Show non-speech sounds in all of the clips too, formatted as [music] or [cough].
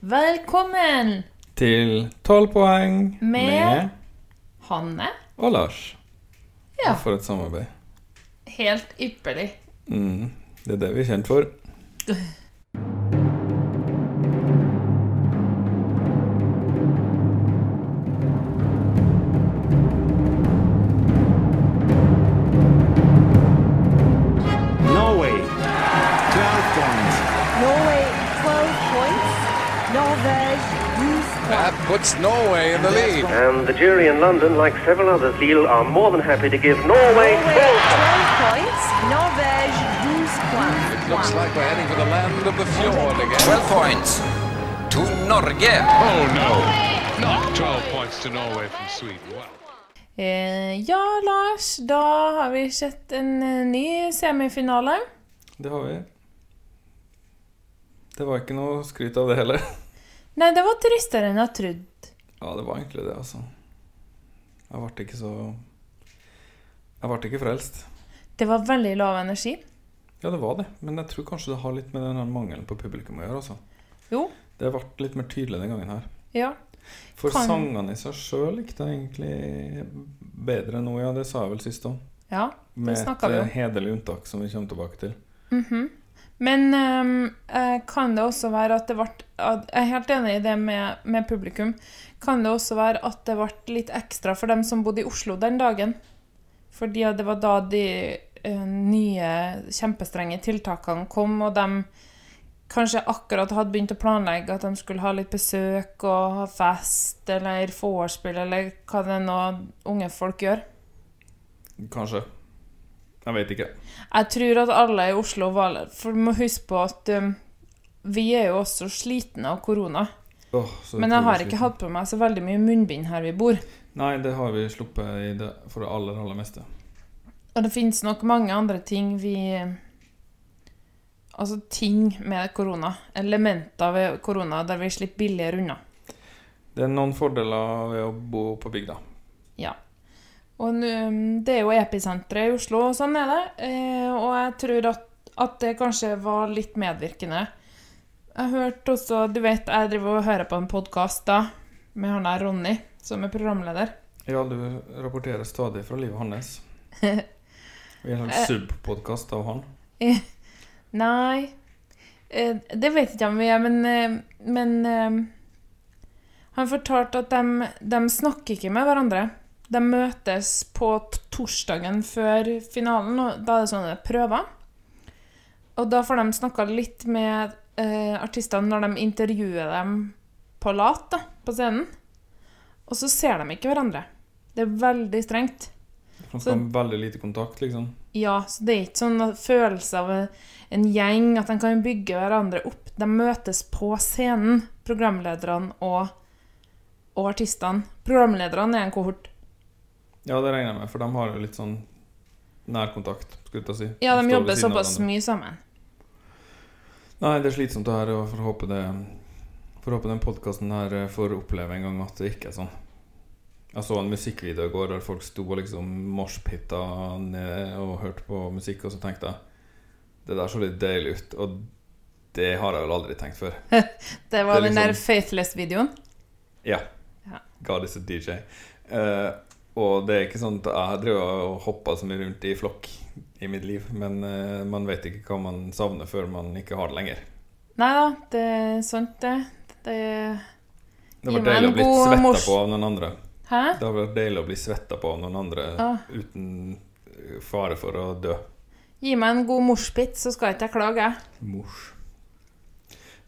Velkommen Til 12 poeng Med- Hanne. og Lars. Ja. For et samarbeid. Helt ypperlig. Mm, det er det vi er kjent for. The jury in London, like several others, Lille, are more than happy to give Norway Norway 12 12 points. Norvège 12 points. It Looks like we're heading for the land of the fjord again. 12 points to Norge. Oh no, not 12 points to Norway from Sweden. Wow. Eh, ja, Lars, da har vi sett en eh, ny semifinale. Det har vi. Det var ikke noe skryt av det heller. Nei, det var tristere enn jeg trodde. Ja, det var egentlig det, altså. Jeg ble ikke så Jeg ble ikke frelst. Det var veldig lav energi. Ja, det var det. Men jeg tror kanskje det har litt med den mangelen på publikum å gjøre, altså. Jo. Det ble litt mer tydelig den gangen her. Ja. For Kan- sangene i seg sjøl likte jeg egentlig bedre nå, ja. Det sa jeg vel sist òg. Ja, det Med et vi eh, om. hederlig unntak som vi kommer tilbake til. Mhm. Men ehm, eh, kan det også være at det ble Jeg er helt enig i det med, med publikum. Kan det også være at det ble litt ekstra for dem som bodde i Oslo den dagen? Fordi det var da de uh, nye kjempestrenge tiltakene kom, og de kanskje akkurat hadde begynt å planlegge at de skulle ha litt besøk og ha fest eller vorspiel eller hva det nå unge folk gjør. Kanskje. Jeg vet ikke. Jeg tror at alle i Oslo var For du må huske på at um, vi er jo også slitne av korona. Så Men jeg har ikke hatt på meg så veldig mye munnbind her vi bor. Nei, det har vi sluppet i det for det aller, aller meste. Og det finnes nok mange andre ting vi Altså ting med korona. Elementer ved korona der vi slipper billigere unna. Det er noen fordeler ved å bo på bygda. Ja. Og det er jo episenteret i Oslo, og sånn er det. Eh, og jeg tror at, at det kanskje var litt medvirkende. Jeg hørte også Du vet, jeg driver og hører på en podkast da, med han der Ronny, som er programleder. Ja, du rapporterer stadig fra livet hans. [laughs] Har en slags subpodkast av han. Nei eh, Det vet ikke jeg om vi er, men, eh, men eh, Han fortalte at de, de snakker ikke med hverandre. De møtes på torsdagen før finalen, og da er det sånne prøver. Og da får de snakka litt med eh, artistene når de intervjuer dem på lat, da, på scenen. Og så ser de ikke hverandre. Det er veldig strengt. Så- skal ha veldig lite kontakt, liksom. Ja, så det er ikke sånn følelse av en- en gjeng, at de kan bygge hverandre opp. De møtes på scenen, programlederne og, og artistene. Programlederne er en kohort. Ja, det regner jeg med, for de har jo litt sånn nærkontakt, skulle jeg si. Ja, de de jobber såpass mye sammen. Nei, det er slitsomt det her, og får håpe det Får håpe den podkasten her eh, får oppleve en gang at det ikke er sånn. Jeg så en musikkvideo i går der folk sto og liksom moshpitta ned og hørte på musikk, og så tenkte jeg Det der så litt deilig ut, og det har jeg vel aldri tenkt før. [laughs] Det var Det liksom, den der liksom- Faithless-videoen. Ja. Ja. God is a DJ. Uh, og det er ikke sånn at jeg driver og hopper så mye rundt i flokk i mitt liv, men uh, man vet ikke hva man savner før man ikke har det lenger. Nei da, det er sant, det. Det Det vært var deilig å bli svetta på av noen andre. Hæ? Det vært deilig å bli svetta på av noen andre Ah. uten eh, fare for å dø. Gi meg en god morspit, så skal ikke jeg klage, jeg. Mors.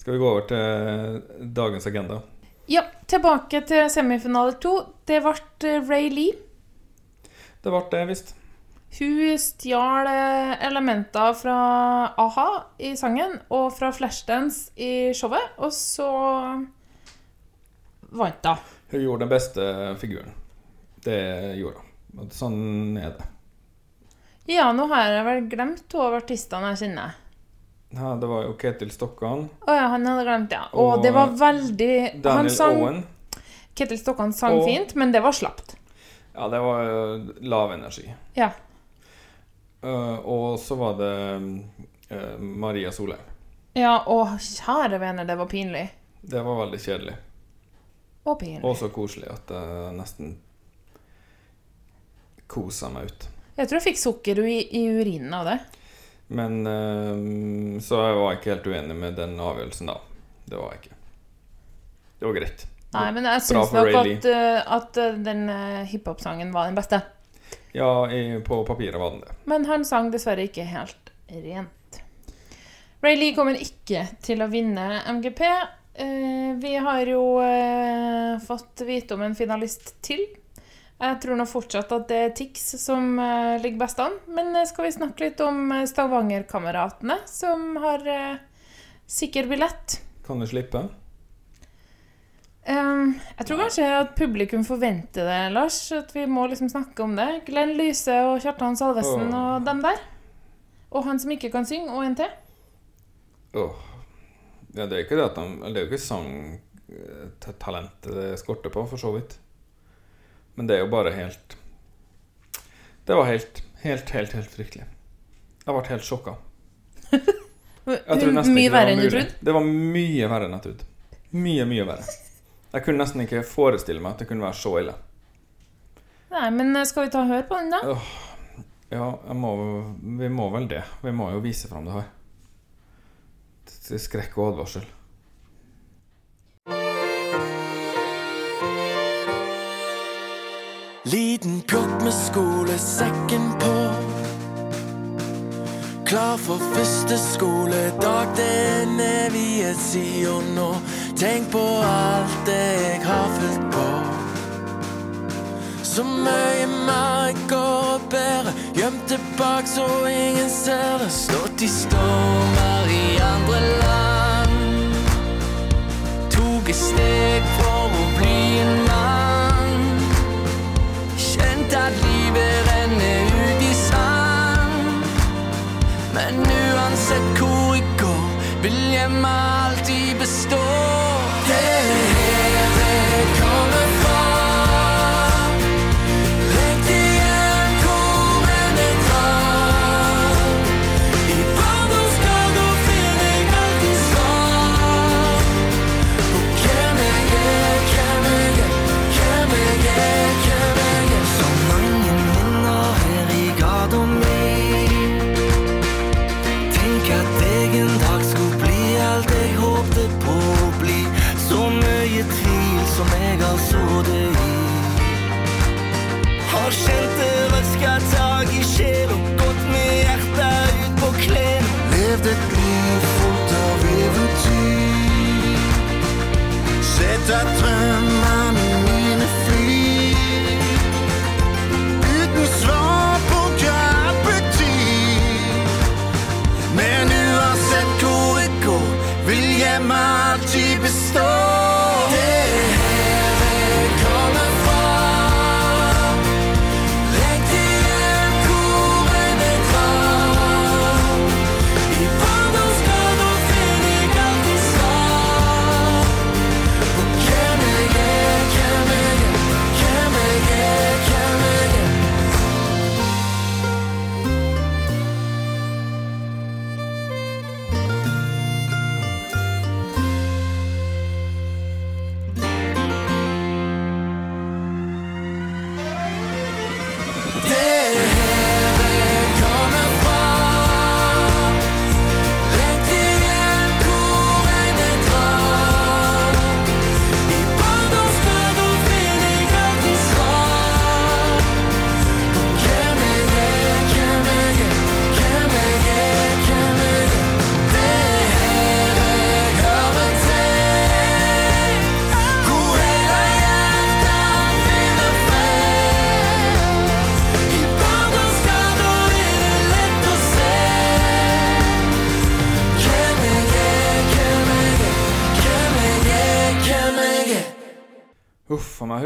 Skal vi gå over til dagens agenda? Ja, tilbake til semifinale to. Det ble eh, Ray Lee. Det ble det, visst. Hun stjal eh, elementer fra a-ha i sangen og fra Flashdance i showet, og så vant hun. Hun gjorde den beste figuren. Det gjorde hun. Sånn er det. Ja, nå har jeg vel glemt to av artistene jeg kjenner. Ja, det var jo Ketil Stokkan. Å ja, han hadde glemt ja. Og, Og det var veldig Han Daniel sang Owen. Ketil Stokkan sang Og- fint, men det var slapt. Ja, det var lav energi. Ja. Eh, og så var det uh, Maria Solheim. ja, og kjære venner, det var pinlig. Det var veldig kjedelig. Og pinlig. Og så koselig at jeg nesten kosa meg ut. Jeg tror jeg fikk sukker i, i urinen av det. Men uh, Så jeg var ikke helt uenig med den avgjørelsen, da. Det var jeg ikke. Det var greit. Nei, men jeg syns nok at, at den hiphop-sangen var den beste. Ja, i, på papiret var den det. Men han sang dessverre ikke helt rent. Ray Lee kommer ikke til å vinne MGP. Eh, vi har jo eh, fått vite om en finalist til. Jeg tror nå fortsatt at det er Tix som eh, ligger best an. Men eh, skal vi snakke litt om eh, Stavanger-kameratene, som har eh, sikker billett? Kan du slippe? Um, jeg tror kanskje at publikum forventer det, Lars. At vi må liksom snakke om det. Glenn Lyse og Kjartan Salvesen oh. og dem der. Og han som ikke kan synge, og en til. Åh. Ja, det er ikke det at de jo ikke sangtalentet det skorter på, for så vidt. Men det er jo bare helt Det var helt, helt, helt, helt fryktelig. Jeg ble helt sjokka. [laughs] Mye ikke det var verre enn du trodde. Det var mye verre enn jeg trodde. Mye, mye verre. Jeg kunne nesten ikke forestille meg at det kunne være så ille. Nei, men eh, skal vi ta hør høre på den, da? Ja, jeg må, vi må vel det. Vi må jo vise fram det her. Til skrekk og advarsel. Liten pjokk med skolesekken på. Klar for første skoledag, den evige sida nå. Tenk på alt det jeg har fulgt på. Så mye mer går bedre, gjemt tilbake så ingen ser det. Stått i stormer i andre land. Tok et steg for å bli en mann. Kjente at livet Men uansett hvor jeg går, vil hjemme alltid bestå.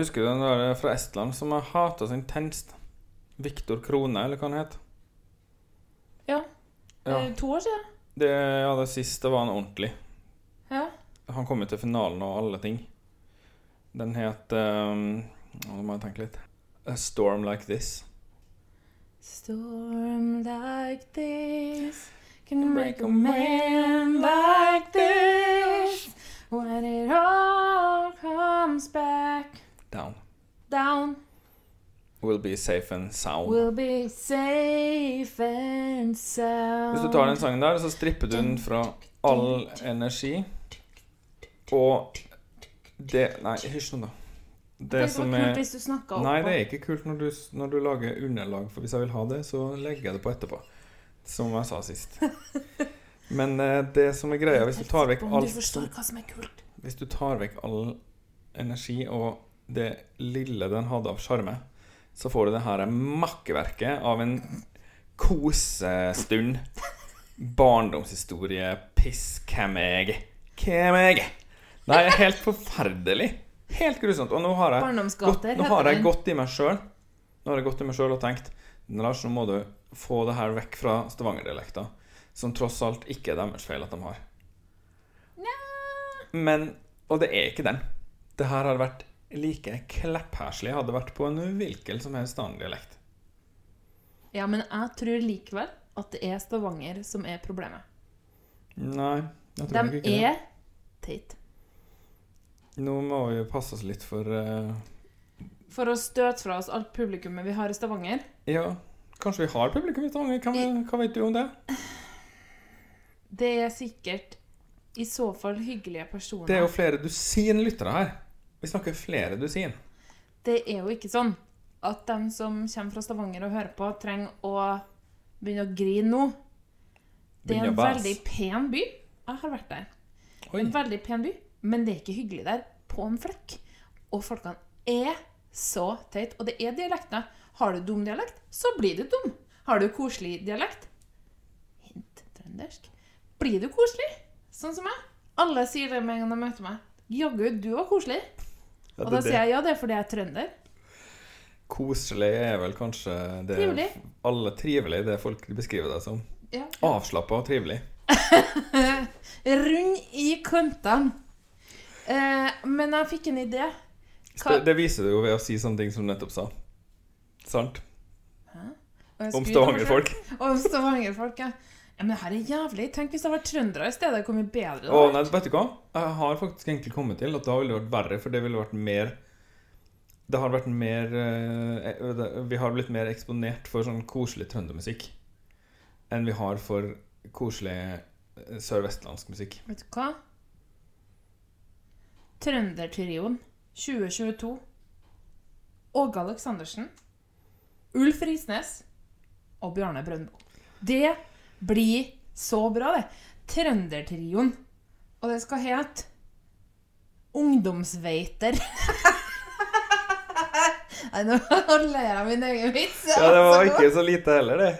Husker den der fra Estland som har hata så intenst. Viktor Krone, eller hva han het? Ja. Ja. Eh, To år siden. Det, ja, det siste var han ordentlig. Ja. Han kom jo til finalen og alle ting. Den het um, Nå må jeg tenke litt. A Storm Like This. Storm like this can make a man like this. When it all comes back Down. down, Will be safe and sound. we'll be safe and sound. Hvis du tar den sangen der, så stripper du den fra all energi. Og det Nei, hysj nå, da. Det Det som var kult er hvis du snakker opp Nei, det er ikke kult når du, når du lager underlag. For hvis jeg vil ha det, så legger jeg det på etterpå. Som jeg sa sist. [laughs] Men eh, det som er greia, hvis du tar vekk alt er. Hvis du tar vekk all energi og det lille den hadde av sjarme, så får du det her makkeverket av en kosestund. Barndomshistorie, piss, hvem er jeg? Hvem er jeg? Det er helt forferdelig. Helt grusomt. Og nå har jeg, gått, nå har jeg gått i meg sjøl Nå har jeg gått i meg sjøl og tenkt Lars, nå må du få det her vekk fra Stavanger-dialekta, som tross alt ikke er deres feil at de har. Men Og det er ikke den. Det her har vært like kleppherslig hadde vært på en hvilken som helst annen dialekt. Ja, men jeg tror likevel at det er Stavanger som er problemet. Nei, jeg tror De ikke det. De er teit. Nå må vi passe oss litt for uh... For å støte fra oss alt publikummet vi har i Stavanger. Ja, kanskje vi har publikum i Stavanger? Hva, hva vet du om det? Det er sikkert i så fall hyggelige personer. Det er jo flere dusin lyttere her. Vi snakker flere dusin. Det er jo ikke sånn at de som kommer fra Stavanger og hører på, trenger å begynne å grine nå. Det er en veldig pen by. Jeg har vært der. Oi. En veldig pen by, men det er ikke hyggelig der på en flekk. Og folkene er så teit. Og det er dialekter. Har du dum dialekt, så blir du dum. Har du koselig dialekt, hint trøndersk, blir du koselig. Sånn som meg. Alle sier det med en gang de møter meg. Jaggu, du var koselig. Ja, Og da sier jeg ja, det er fordi jeg er trønder. Koselig er vel kanskje det Trivelig. Alle trivelig, det folk beskriver deg som. Ja. Avslappa og trivelig. [laughs] Rund i kantene. Eh, men jeg fikk en idé. Hva- Det viser du jo ved å si sånne ting som du nettopp sa. Sant? Om Stavanger-folk. [laughs] Om stavangerfolk, ja. Ja. Men det her er jævlig. Tenk hvis det hadde vært trøndere i stedet. Hvor mye bedre det Å, hadde nei, vært. vet du hva? Jeg har faktisk egentlig kommet til at da ville det vært verre, for det ville vært mer Det har vært mer eh, Vi har blitt mer eksponert for sånn koselig trøndermusikk enn vi har for koselig eh, sørvestlandsk musikk. Vet du hva? Trøndertrioen 2022. Åge Aleksandersen. Ulf Risnes og Bjarne Brøndbo. Det blir så bra, det. Trøndertrioen. Og det skal hete Ungdomsveiter. [laughs] Nei, nå ler jeg av min egen vits. Ja, det var ikke så lite heller, det.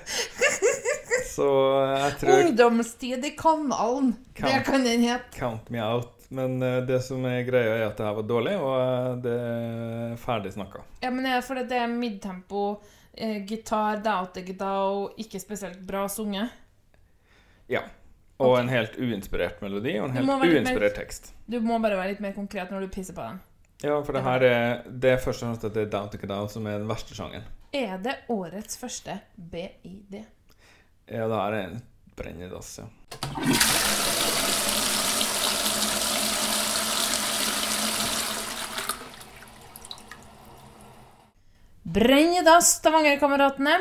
Så jeg tror Ungdomstid i kanalen. Det Kan- den hete. Count me out. Men eh, det som er greia, er at det her var dårlig, og eh, det er ferdig snakka. Ja, men det er fordi det er midtempo, eh, gitar, dao-te-gidao, ikke spesielt bra sunget. Ja. Og en helt uinspirert melodi, og en helt uinspirert mer- tekst. Du må bare være litt mer konkret når du pisser på den. Ja, for det her er Det er først og fremst at det er Down to Down som er den verste sjangen. Er det årets første BID? Ja, det her er en brennedass, ja. Brennedass, Stavanger-kameratene.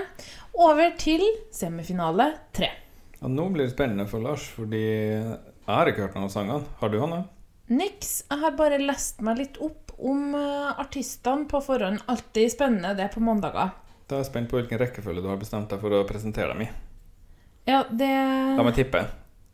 Over til semifinale tre. Og nå blir det spennende for Lars, fordi jeg har ikke hørt noen av sangene. Har du, Hanne? Niks. Jeg har bare lest meg litt opp om eh, artistene på forhånd. Alltid spennende, det er på mandager. Da er jeg spent på hvilken rekkefølge du har bestemt deg for å presentere dem i. Ja, det La meg tippe.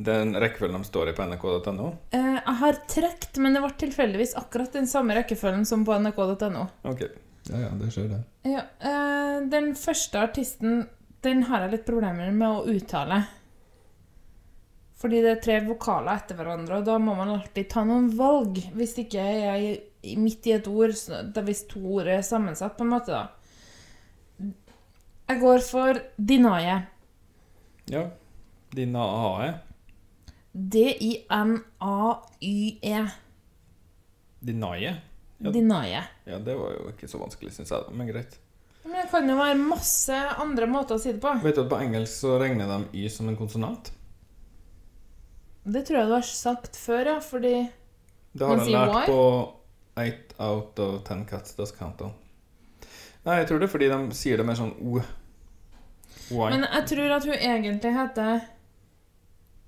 Den rekkefølgen de står i på nrk.no? eh, Jeg har trukket, men det ble tilfeldigvis akkurat den samme rekkefølgen som på nrk.no. Ok. Ja, ja, det skjer, det. Ja, eh, den første artisten Den har jeg litt problemer med å uttale. Fordi det er tre vokaler etter hverandre, og da må man alltid ta noen valg. Hvis ikke jeg er midt i et ord Hvis to ord er sammensatt, på en måte, da. Jeg går for Dinaye. Ja. Dina AE. D-i-n-a-y-e. Dinaye. Ja. Dinaye. Ja, det var jo ikke så vanskelig, syns jeg, men greit. Men det kan jo være masse andre måter å si det på. Vet du at på engelsk så regner de Y som en konsonant? Det tror jeg du har sagt før, ja, fordi Det har den lært why? på 8 out of 10 cats does count on. Nei, jeg tror det er fordi de sier det mer sånn O. Why? Men jeg tror at hun egentlig heter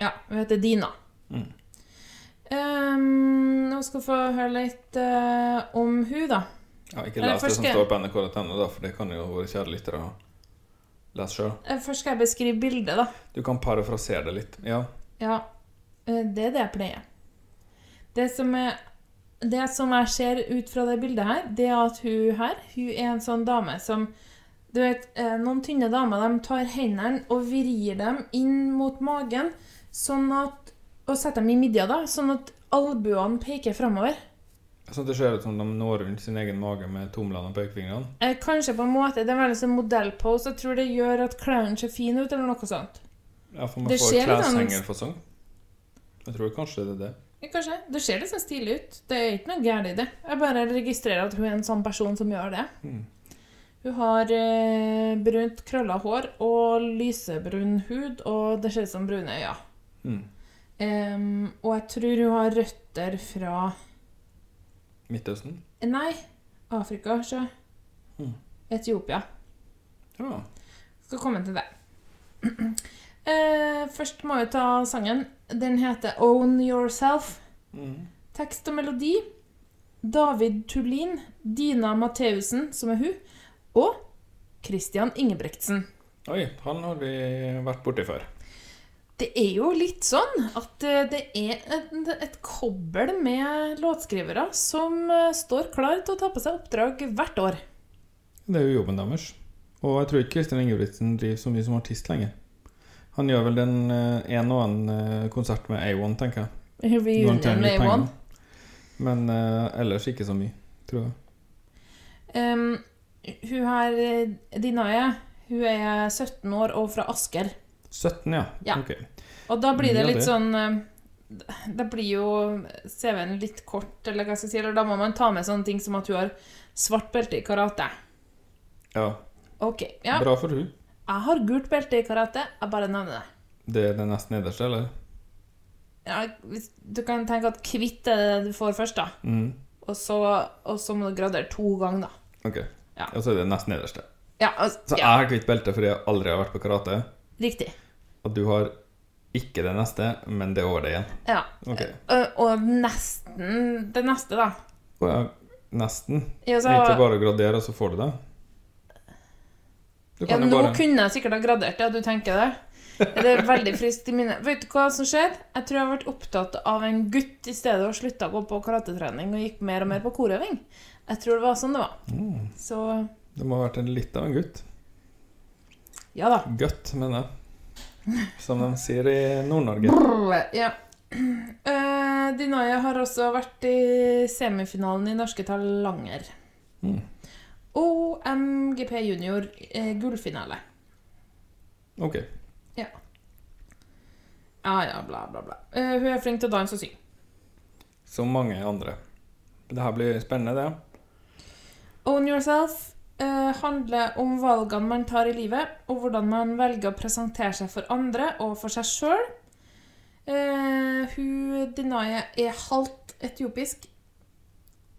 Ja, hun heter Dina. Mm. Um, nå skal vi få høre litt uh, om hun, da. Ja, ikke les det som står på nrk.no, da, for det kan jo våre kjære lyttere lese sjøl. Eh, Først skal jeg beskrive bildet, da. Du kan parafrasere det litt. Ja. Ja, det er det jeg pleier. Det som, er, det som jeg ser ut fra det bildet her, det er at hun her Hun er en sånn dame som Du vet, eh, noen tynne damer de tar hendene og vrir dem inn mot magen sånn at, og setter dem i midja, da, sånn at albuene peker framover. Sånn at det ser ut som de når rundt sin egen mage med tomlene og pekefingrene. Eh, kanskje på en måte Det er veldig sånn modellpose. Jeg tror det gjør at klærne ser fine ut, eller noe sånt. Ja, for man Det får ser sånn-. Jeg tror kanskje det er det. Kanskje. Det ser liksom stilig ut. Det er ikke noe gærent i det. Jeg bare registrerer at hun er en sånn person som gjør det. Mm. Hun har eh, brunt krølla hår og lysebrun hud, og det ser ut som brune øyne. Mm. Um, og jeg tror hun har røtter fra Midtøsten? Nei, Afrika, sjø. Mm. Etiopia. Ja. Skal komme til det. [clears throat] eh, først må vi ta sangen. Den heter Own Yourself. Mm. Tekst og melodi David Tullin, Dina Matheussen, som er hun, og Christian Ingebrektsen. Oi, han har vi vært borti før. Det er jo litt sånn at eh, det er et, et kobbel med låtskrivere som eh, står klar til å ta på seg oppdrag hvert år. Det er jo jobben deres. Og jeg tror ikke Kristian Ingebrigtsen driver så mye som artist lenger. Han gjør vel den eh, en og annen eh, konsert med A1, tenker jeg. Vi gjør Reunion litt med A1. Men uh, ellers ikke så mye, tror jeg. Um, hun her, Dinaye, hun er 17 år og fra Asker. 17, ja. Ja. Ok. Og da blir det litt sånn Da blir jo CV-en litt kort, eller hva skal jeg si. Eller da må man ta med sånne ting som at hun har svart belte i karate. Ja. Ok, ja. Bra for hun. Jeg har gult belte i karate. Jeg bare nevner det. Det er det nest nederste, eller? Ja, hvis, du kan tenke at hvitt er det du får først, da. Mm. Og så, og så må du gradere to ganger, da. Ok. Ja. Og så er det nest nederste. Ja, altså, Så jeg har hvitt belte fordi jeg aldri har vært på karate. riktig. Og du har ikke det neste, men det er over det igjen. Ja. Okay. Og, og nesten det neste, da. Å ja, nesten. Ja, så- Egentlig bare gradere, og så får du det. Ja, jo bare kunne jeg sikkert ha gradert det, ja, du tenker det. Det er veldig friskt i minnet. Vet du hva som skjedde? Jeg tror jeg vært opptatt av en gutt i stedet og slutta å gå på karatetrening og gikk mer og mer på korøving. Jeg tror det var sånn det var. Mm. Så Det må ha vært en litt av en gutt. ja da. Gutt, mener jeg. Som de sier i Nord-Norge. Ja. [clears throat] Uh, Dinaya har også vært i semifinalen i Norske Talanger. Mm. Og MGP junior eh, gullfinale. Ok. Ja. Ja ja, bla, bla, bla. Eh, hun er flink til å danse og synge. Som mange andre. Det her blir spennende, det. Own yourself eh, handler om valgene man tar i livet, og hvordan man velger å presentere seg for andre og for seg sjøl. Eh, hun Dinaye er halvt etiopisk,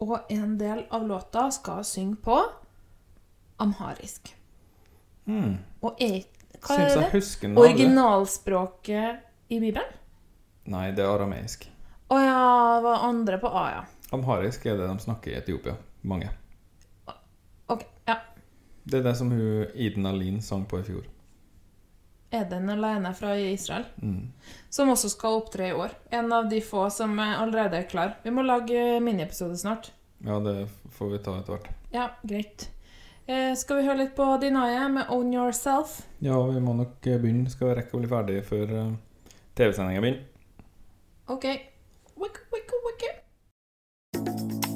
og en del av låta skal synge på amharisk. Mm. Og er Hva Syns er det? Jeg. Originalspråket i Bibelen? Nei, det er arameisk. Å ja, det var andre på A, ja. Amharisk er det de snakker i Etiopia. Mange. Ok, ja. Det er det som hun Iden Alin sang på i fjor. Er den alene fra Israel. Mm. Som også skal opptre i år. En av de få som allerede er klar. Vi må lage miniepisode snart. Ja, det får vi ta etter hvert. Ja, greit. Eh, skal vi høre litt på Dinaye med Own Yourself? Ja, vi må nok eh, begynne. Skal vi rekke å bli ferdig før uh, TV-sendinga begynner. OK. Wicke, wicke, wicka.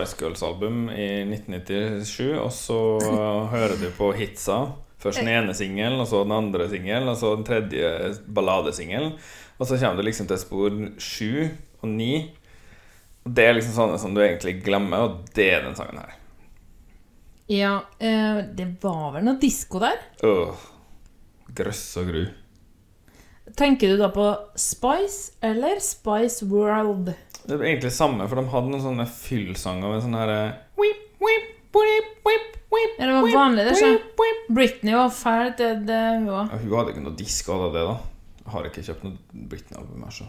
Spice Girls-album i 1997, og så [laughs] hører du på hitsa. Først den ene singelen, og så den andre singelen, og så den tredje balladesingelen. Og så kommer du liksom til spor sju og ni. Og det er liksom sånne som du egentlig glemmer, og det er den sangen her. Ja, eh, det var vel noe disko der? Åh, grøss og gru. Tenker du da på Spice eller Spice World? Det er egentlig samme, for de hadde noen sånne fyllsanger med sånn her whip, whip, whip, whip, whip, Ja, det var vanlig, det, så. Britney var fæl, det, det hun var. Ja, hun hadde ikke noe disk av det, da. Jeg har ikke kjøpt noe Britney-album her, så.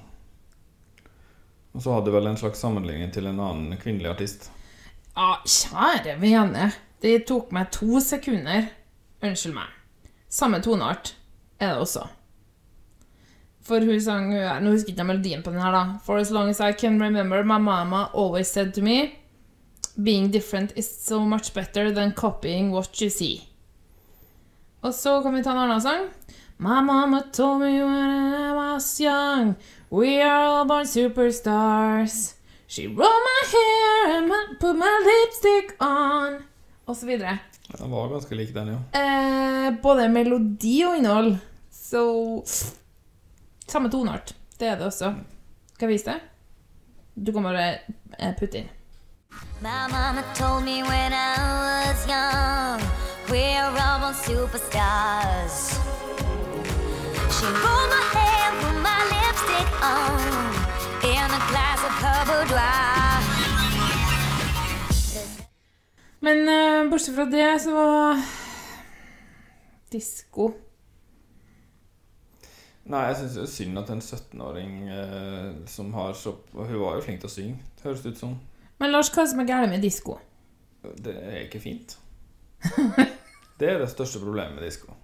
Og så hadde du vel en slags sammenligning til en annen kvinnelig artist. Ja, kjære vene. Det tok meg to sekunder. Unnskyld meg. Samme toneart er det også. For hun sang Nå husker jeg ikke melodien på den her, da. For as long as I can remember, my mama always said to me Being different is so much better than copying what you see. Og så kan vi ta en annen sang. My mama told me when I was young We are all born superstars. She rolled my hair and put my lipstick on. Og så videre. Den var ganske lik den, jo. Eh, både melodi og innhold. Så Samme toneart. Det er det også. Skal jeg vise deg? Du kan bare eh, putte inn. My mama told me when I was young, we're all born superstars. She rolled my hair, put my lipstick on, in a glass of her boudoir. Men uh, bortsett fra det, så var Disko Nei, jeg syns det er synd at en 17-åring eh, som har så Hun var jo flink til å synge, høres det ut som. Men Lars, hva er det som er galt med disko? Det er ikke fint. Det er det største problemet med disko.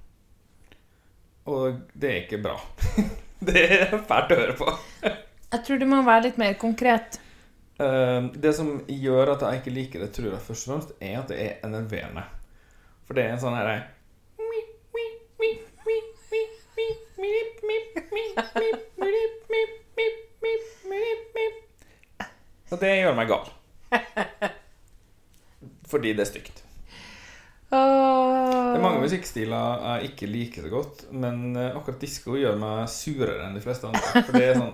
Og det er ikke bra. [laughs] Det er fælt å høre på. Jeg tror du må være litt mer konkret. Eh, det som gjør at jeg ikke liker det, tror jeg først og fremst, er at det er enerverende. For det er en sånn herre Og det gjør meg gal. Fordi det er stygt. Det er mange musikkstiler jeg ikke liker så godt, men eh, akkurat disko gjør meg surere enn de fleste andre. For det er sånn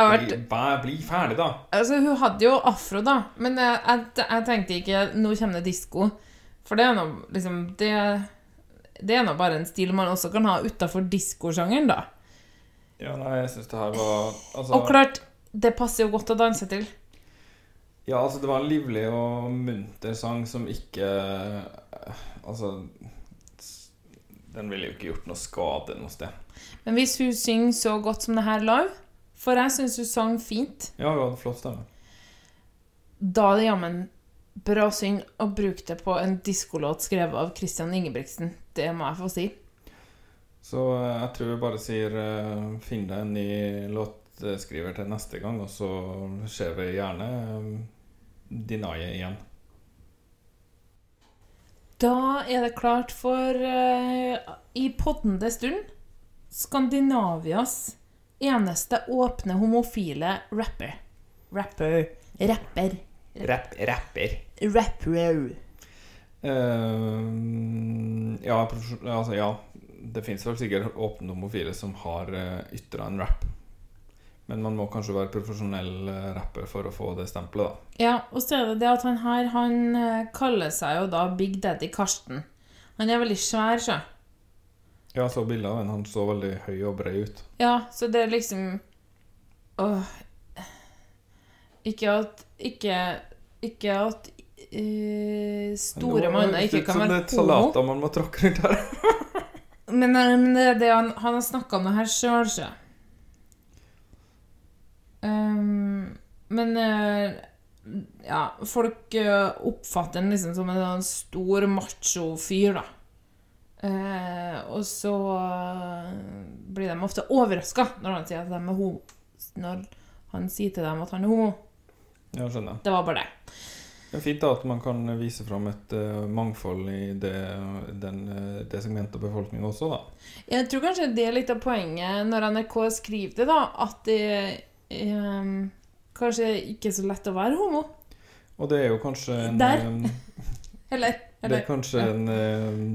åh, [laughs] bli, bli ferdig, da. Altså, hun hadde jo afro, da. Men jeg, jeg, jeg tenkte ikke Nå kommer det disko. For det er nå liksom det, det er nå bare en stil man også kan ha utafor diskosjangeren, da. Ja, nei, jeg syns det her var altså, Og klart, det passer jo godt å danse til. Ja, altså, det var en livlig og munter sang som ikke eh, Altså Den ville jo ikke gjort noe skade noe sted. Men hvis hun synger så godt som det her live For jeg syns hun sang fint. Ja, hun hadde flott stemme. Da er det jammen bra synd å bruke det på en diskolåt skrevet av Christian Ingebrigtsen. Det må jeg få si. Så eh, jeg tror jeg bare sier eh, finn deg en ny låtskriver til neste gang, og så ser vi gjerne Dinaye igjen. Da er det klart for eh, i poddende stund Skandinavias eneste åpne homofile rapper. Rapper. Rapper. Rapp, rapper. Rapper. Uh, ja, altså, ja, det fins vel sikkert åpne homofile som har uh, ytra en rap. Men man må kanskje være profesjonell eh, rapper for å få det stempelet, da. Ja, og så er det det at han her Han eh, kaller seg jo da Big Daddy Karsten. Han er veldig svær, sjø. Ja, jeg så bilder av en. Han så veldig høy og bred ut. Ja, så det er liksom Åh Ikke at Ikke, ikke at uh, store manner ikke kan Som være et homo. salater man må tråkke rundt her. [laughs] Men, eh, men det er det han, han har snakka om det her sjøl, sjø. Um, men uh, ja, folk uh, oppfatter ham liksom som en sånn stor macho-fyr, da. Uh, og så blir de ofte overraska når han sier at de er homo. Når han sier til dem at han er homo. Ja, skjønner. Det var bare det. Det er fint da at man kan vise fram et uh, mangfold i det, den, uh, det segmentet av befolkningen også, da. Jeg tror kanskje det er litt av poenget når NRK skriver det, da, at det um, kanskje ikke er så lett å være homo. Og det er jo kanskje en Der. Um, [laughs] Eller, Det er kanskje ja. en um,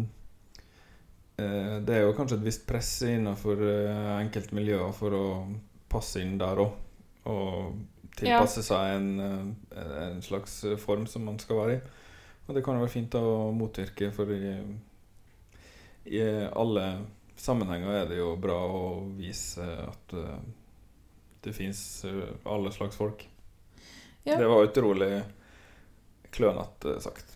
uh, Det er jo kanskje et visst press innenfor enkelte for å passe inn der òg. Og tilpasse seg en, eh, en slags form som man skal være i. Og det kan jo være fint å motvirke, for i, i alle sammenhenger er det jo bra å vise at eh, det fins alle slags folk. Ja. Det var utrolig klønete sagt.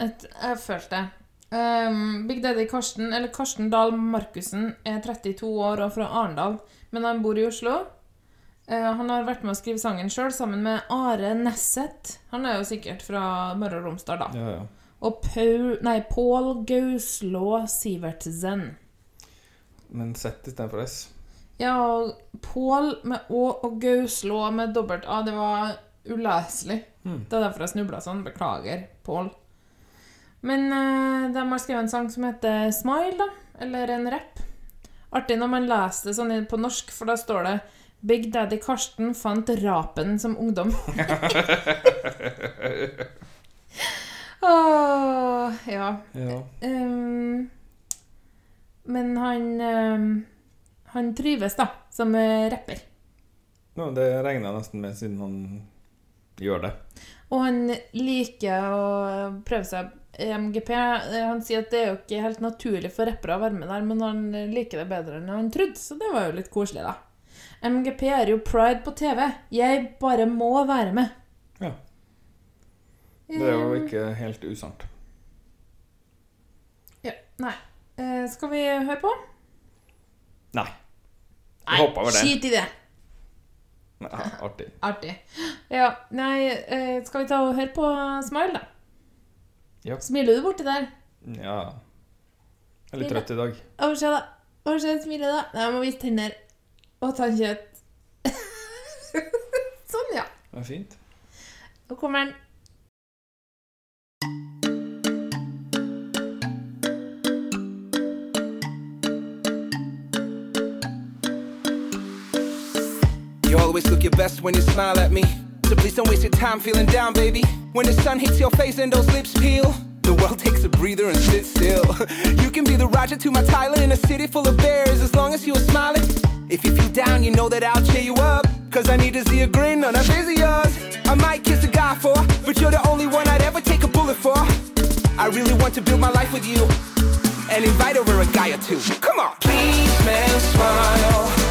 Et, jeg følte det. Um, Big Daddy Karsten, eller Karsten Dahl Markussen, er 32 år og fra Arendal, men han bor i Oslo. Eh, han har vært med å skrive sangen sjøl, sammen med Are Nesset. Han er jo sikkert fra Møre og Romsdal, da. Ja, ja. Og Paul, nei, Pål Gauslå Sivertsen. Men sett istedenfor S. Ja, og Pål med Å og Gauslå med dobbelt A, det var uleselig. Mm. Det er derfor jeg snubla sånn. Beklager, Pål. Men uh, de har skrevet en sang som heter Smile, da. Eller en rapp. Artig når man leser det sånn på norsk, for da står det Big Daddy Karsten fant rapen som ungdom. [laughs] [laughs] Åh, ja. Ja. Um, men han um, Han trives, da, som eh, rapper. Nå, det regner jeg nesten med, siden han gjør det. Og han liker å prøve seg i MGP. Eh, Han sier at det er jo ikke helt naturlig for rappere å være med der, men han liker det bedre enn han trodde, så det var jo litt koselig, da. MGP er jo pride på TV. Jeg bare må være med. Ja. Det er jo ikke helt usant. Ja, nei. Eh, skal vi høre på? Nei. Nei, skit i det. Nei, artig. Artig. Ja, nei, eh, skal vi ta og høre på Smile, da? Ja. Smiler du borti der? Ja. Jeg er litt trøtt i dag. Hva skjer, da. Hva skjer, smiler da. Nei, jeg må vise tenner. Og tannkjøtt. [laughs] sånn, ja. Det er fint. Nå kommer den. You always look your best when you smile at me. So please don't waste your time feeling down, baby. When the sun hits your face and those lips peel, the world [laughs] takes a breather and sits still. [laughs] you can be the Roger to my Tyler in a city full of bears as long as you are smiling. If you feel down, you know that I'll cheer you up. Cause I need to see a grin on that face yours. I might kiss a guy for, but you're the only one I'd ever take a bullet for. I really want to build my life with you and invite over a guy or two. Come on. Please, man, smile.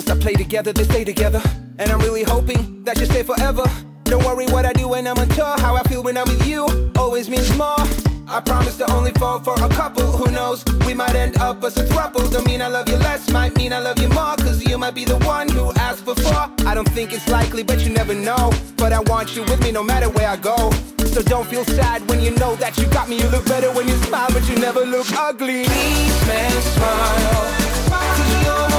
Couples that play together, they stay together. And I'm really hoping that you stay forever. Don't worry what I do when I'm on tour. How I feel when I'm with you always means more. I promise to only fall for a couple. Who knows? We might end up as a throuple. Don't mean I love you less, might mean I love you more. Cause you might be the one who asked before. I don't think it's likely, but you never know. But I want you with me no matter where I go. So don't feel sad when you know that you got me. You look better when you smile, but you never look ugly. Please, man, smile. Cause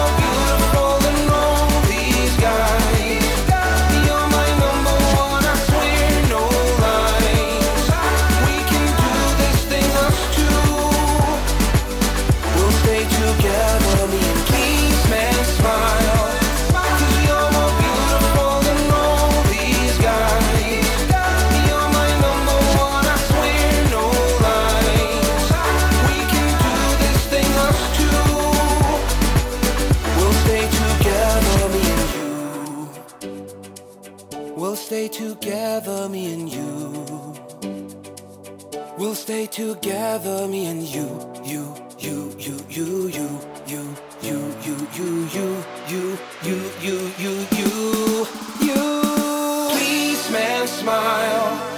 together, me and you. We'll stay together, me and you, you, you, you, you, you, you, you, you, you, you, you, you, you, you, you, you. Please, man, smile,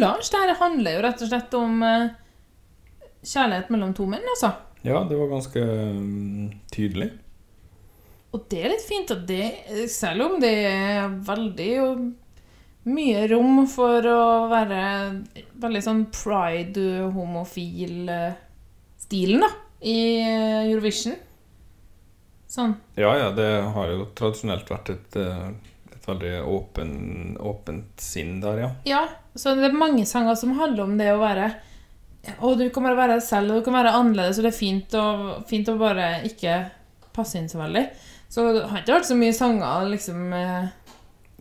Du, Lars, det handler jo rett og slett om eh, kjærlighet mellom to menn, altså. Ja, det var ganske mm, tydelig. Og det er litt fint at det, selv om det er veldig mye rom for å være veldig sånn pride-homofil-stilen, da, i eh, Eurovision. Sånn. Ja, ja, det har jo tradisjonelt vært et, eh, et veldig åpen, åpent sinn der, ja. Ja, så det er mange sanger som handler om det å være Og du kan bare være deg selv, og du kan være annerledes, og det er fint å, fint å bare ikke passe inn så veldig. Så det har ikke vært så mye sanger liksom eh,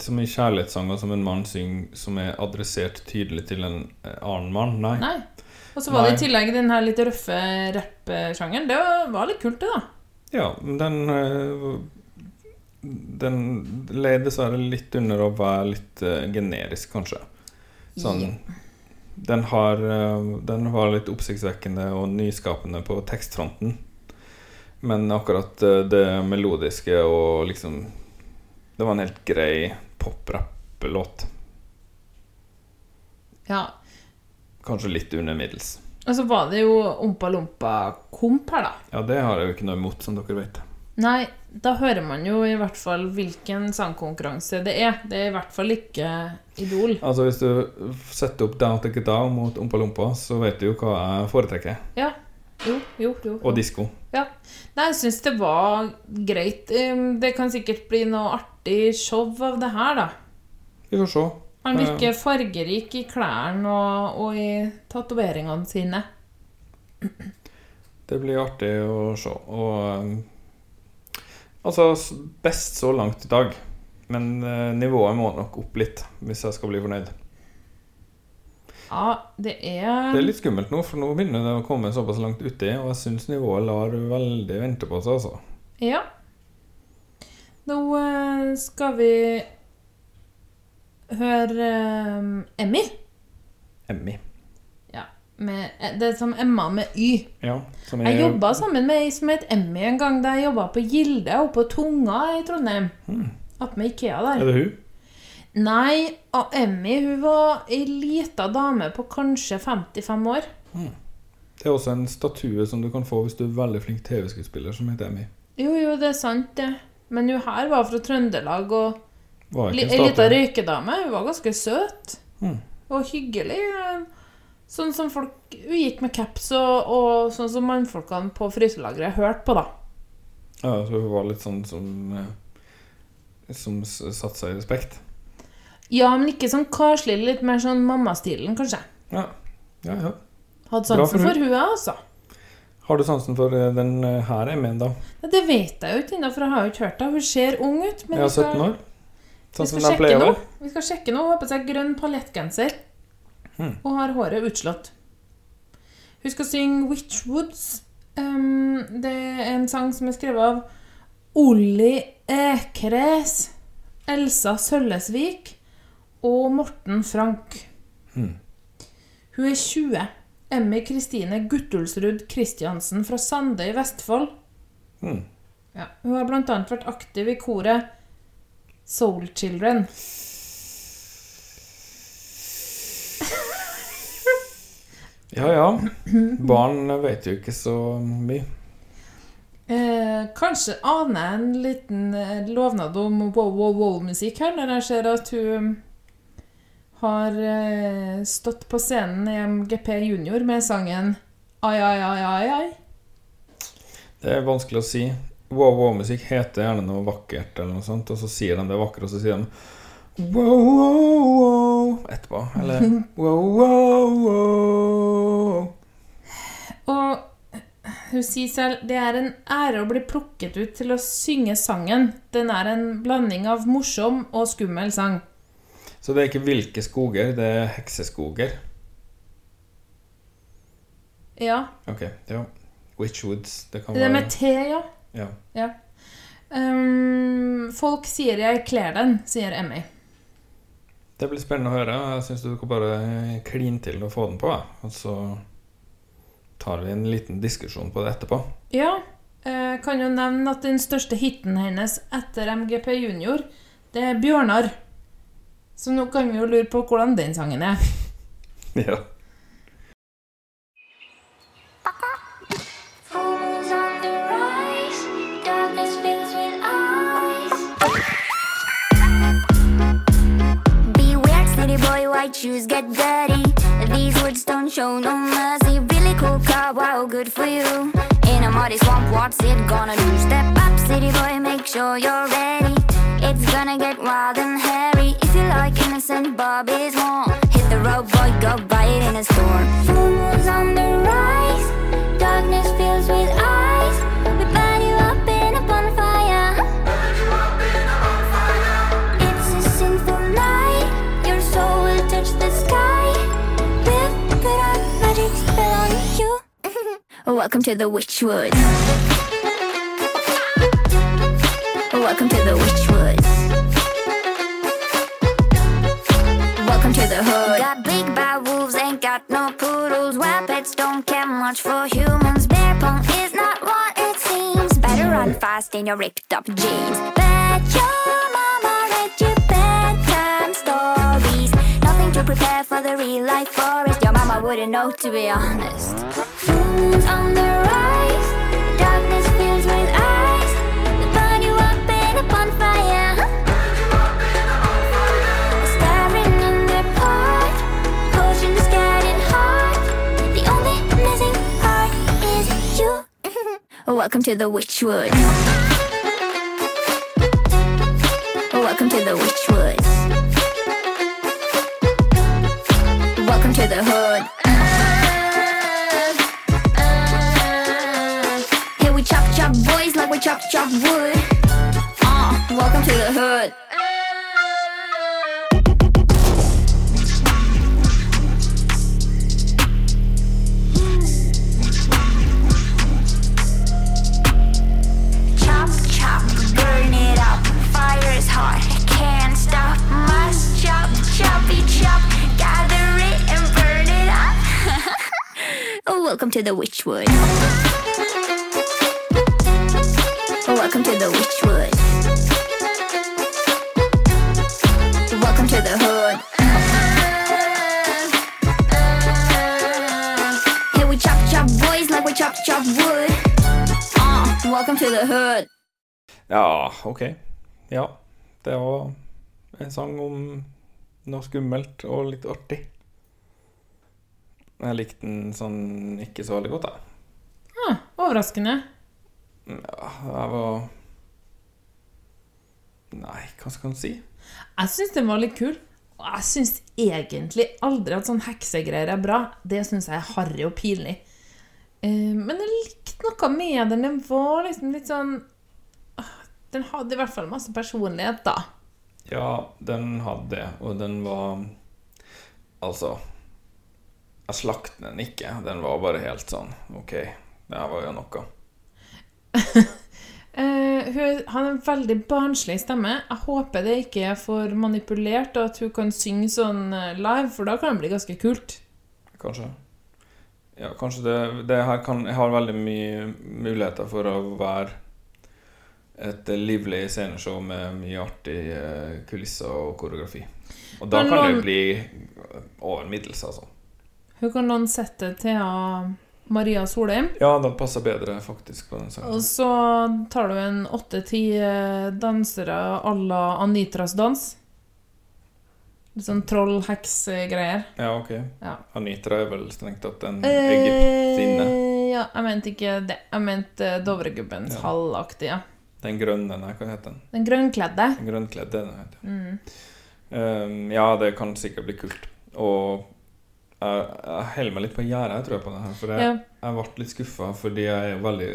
Som i kjærlighetssanger som en mann synger, som er adressert tydelig til en eh, annen mann. Nei. Nei. Og så var det i tillegg den her litt røffe rappsjangeren. Det var, litt kult, det, da. Ja, den eh, Den led dessverre litt under å være litt generisk, kanskje. Sånn den, har, eh, den var litt oppsiktsvekkende og nyskapende på tekstfronten. Men akkurat eh, det melodiske og liksom Det var en helt grei pop-rapp-låt. Ja. Kanskje litt under middels. Og så var det jo Ompa Lompa-komp her, da. Ja, det har jeg jo ikke noe imot, som dere vet. Nei, da hører man jo i hvert fall hvilken sangkonkurranse det er. Det er i hvert fall ikke Idol. Altså Hvis du setter opp Down It Down mot Ompa Lompa, så vet du jo hva jeg foretrekker. Ja. Jo, jo, jo. Og disko. Ja. Nei, jeg syns det var greit. Um, Det kan sikkert bli noe artig show av det her, da. Vi får se. Han Eh, virker fargerik i klærne og, og i tatoveringene sine. Det blir artig å se. Og Altså, best så langt i dag. Men eh, nivået må nok opp litt hvis jeg skal bli fornøyd. Ja, det er Det er litt skummelt nå, for nå begynner det å komme såpass langt uti, og jeg syns nivået lar veldig vente på seg, altså. Ja. Nå eh, skal vi høre um, Emmy. Emmy. Med, eh, det er som Emma med Y. Ja, som Jeg er jobba sammen med ei som het Emmy en gang da jeg jobba på Gilde og på Tunga i Trondheim. Attmed Ikea der. Er det hun? Nei, og Emmy hun var ei lita dame på kanskje 55 år. Det er også en statue som du kan få hvis du er veldig flink TV-skuespiller, som heter Emmy. Jo, jo, det er sant, det. Men hun her var fra Trøndelag og ei lita røykedame. Hun var ganske søt. Hmm. Og hyggelig. Eh, Sånn som folk gikk med caps, og, og sånn som mannfolkene på fryselageret hørte på, da. Ja, så hun var litt sånn som eh, Som satte seg i respekt. Ja, men ikke sånn karslig, litt mer sånn mammastilen, kanskje. Ja, ja. ja. Hadde sansen for for hun, altså. Har du sansen for eh, den her jeg mener, da? Ja, det vet jeg jo ikke ennå, for jeg har jo ikke hørt det. Hun ser ung ut. Men Jeg har 17 år. vi Sånn som skal sjekke nå. Vi skal sjekke nå. Hun har på seg grønn paljettgenser Hmm. og har håret utslått. Hun skal synge 'Witchwoods'. Um, det er en sang som er skrevet av Olli Ekres, Elsa Søllesvik og Morten Frank. Hmm. Hun er 20. Emmy Kristine Guttulsrud Kristiansen fra Sande i Vestfold. Hmm. Ja, hun har annet vært aktiv i koret Soul Children. Ja ja. Barn vet jo ikke så mye. Eh, kanskje aner jeg en liten eh, lovnad om wow-wow-wow-musikk her, når jeg ser at hun har eh, stått på scenen i MGP Junior med sangen Ai, ai, ai, ai, ai. Det er vanskelig å si. Wow-wow-musikk heter gjerne noe vakkert, eller noe sånt, og så sier de det vakre, og så sier de wow, wow, wow etterpå. Eller [laughs] wow, wow, wow. Og hun sier selv det er en ære å bli plukket ut til å synge sangen. Den er en blanding av morsom og skummel sang. Så det er ikke hvilke skoger, det er hekseskoger. Ja. Ok, ja. Witchwoods. Det kan Det være med T, ja. Ja. ja. Um, folk sier 'jeg kler den', sier Emmy. Det blir spennende å høre. Jeg syns du kan bare kline til og få den på. Og så tar vi en liten diskusjon på det etterpå. Ja, Jeg kan jo nevne at den største hiten hennes etter MGP Junior, det er 'Bjørnar'. Så nå kan vi jo lure på hvordan den sangen er. [laughs] Ja. White shoes get dirty. These words don't show no mercy. Really cool car, wow, good for you. In a muddy swamp, what's it gonna do? Step up, city boy, make sure you're ready. It's gonna get wild and hairy. If you like innocent Bobby's more, hit the road, boy, go buy it in a store. Full moon's on the rise, Welcome to the Witchwood. Welcome to the Witchwood. Welcome to the hood. Got big bad wolves, ain't got no poodles. Wild pets don't care much for humans. Bear pong is not what it seems. Better run fast in your ripped up jeans. Bet your prepare for the real life forest. Your mama wouldn't know, to be honest. Full on the rise. Darkness fills with eyes. We burn you up in a bonfire. Staring in the park. Potions getting hot. The only missing part is you. [laughs] Welcome to the Witchwood. Welcome to the Witchwood. To the hood. Here we chop chop boys like we chop chop wood. Uh, welcome to the hood. Chop chop, burn Welcome to the Witchwood. Oh, Welcome to the Witchwood. Welcome to the hood. Here we chop chop boys like we chop chop wood. Uh, welcome to the hood. Ja, ok. Ja. Det var en sang om noe skummelt og litt artig. Jeg likte den sånn ikke så veldig godt, jeg. Ah, overraskende. Ja, jeg var Nei, hva skal man si? Jeg syns den var litt kul. Og jeg syns egentlig aldri at sånn heksegreier er bra. Det syns jeg er harry og pinlig. Eh, men jeg likte noe med den. Den var liksom litt sånn Den hadde i hvert fall masse personlighet, da. Ja, den hadde det, og den var Altså Jeg slakter den ikke. Den var bare helt sånn OK, det her var jo noe. Uh, [laughs] hun har en veldig barnslig stemme. Jeg håper det ikke er for manipulert, og at hun kan synge sånn eh, live, for da kan det bli ganske kult. Kanskje. Ja, kanskje det, det her kan Jeg har veldig mye muligheter for å være et livlig sceneshow med mye artig eh, kulisser og koreografi. Og da kan det bli over middels, altså. Hun kan låne sette til Maria Solheim. Ja, den passer bedre faktisk på den sangen. Og så tar du en åtte-ti eh, dansere à la Anitras dans. Litt sånn troll-heks-greier. Ja, ok. Ja. Anitra er vel strengt tatt en egyptinne. Eh, ja, jeg mente ikke det. Jeg mente Dovregubbens Ja. halvaktige. Den grønne, nei, hva heter den? Den grønnkledde. Den grønnkledde, den heter Mm. Um, ja, det kan sikkert bli kult. Og jeg, jeg holder meg litt på gjerdet, tror jeg, på det her. For jeg, Ja. ble litt skuffa fordi jeg er veldig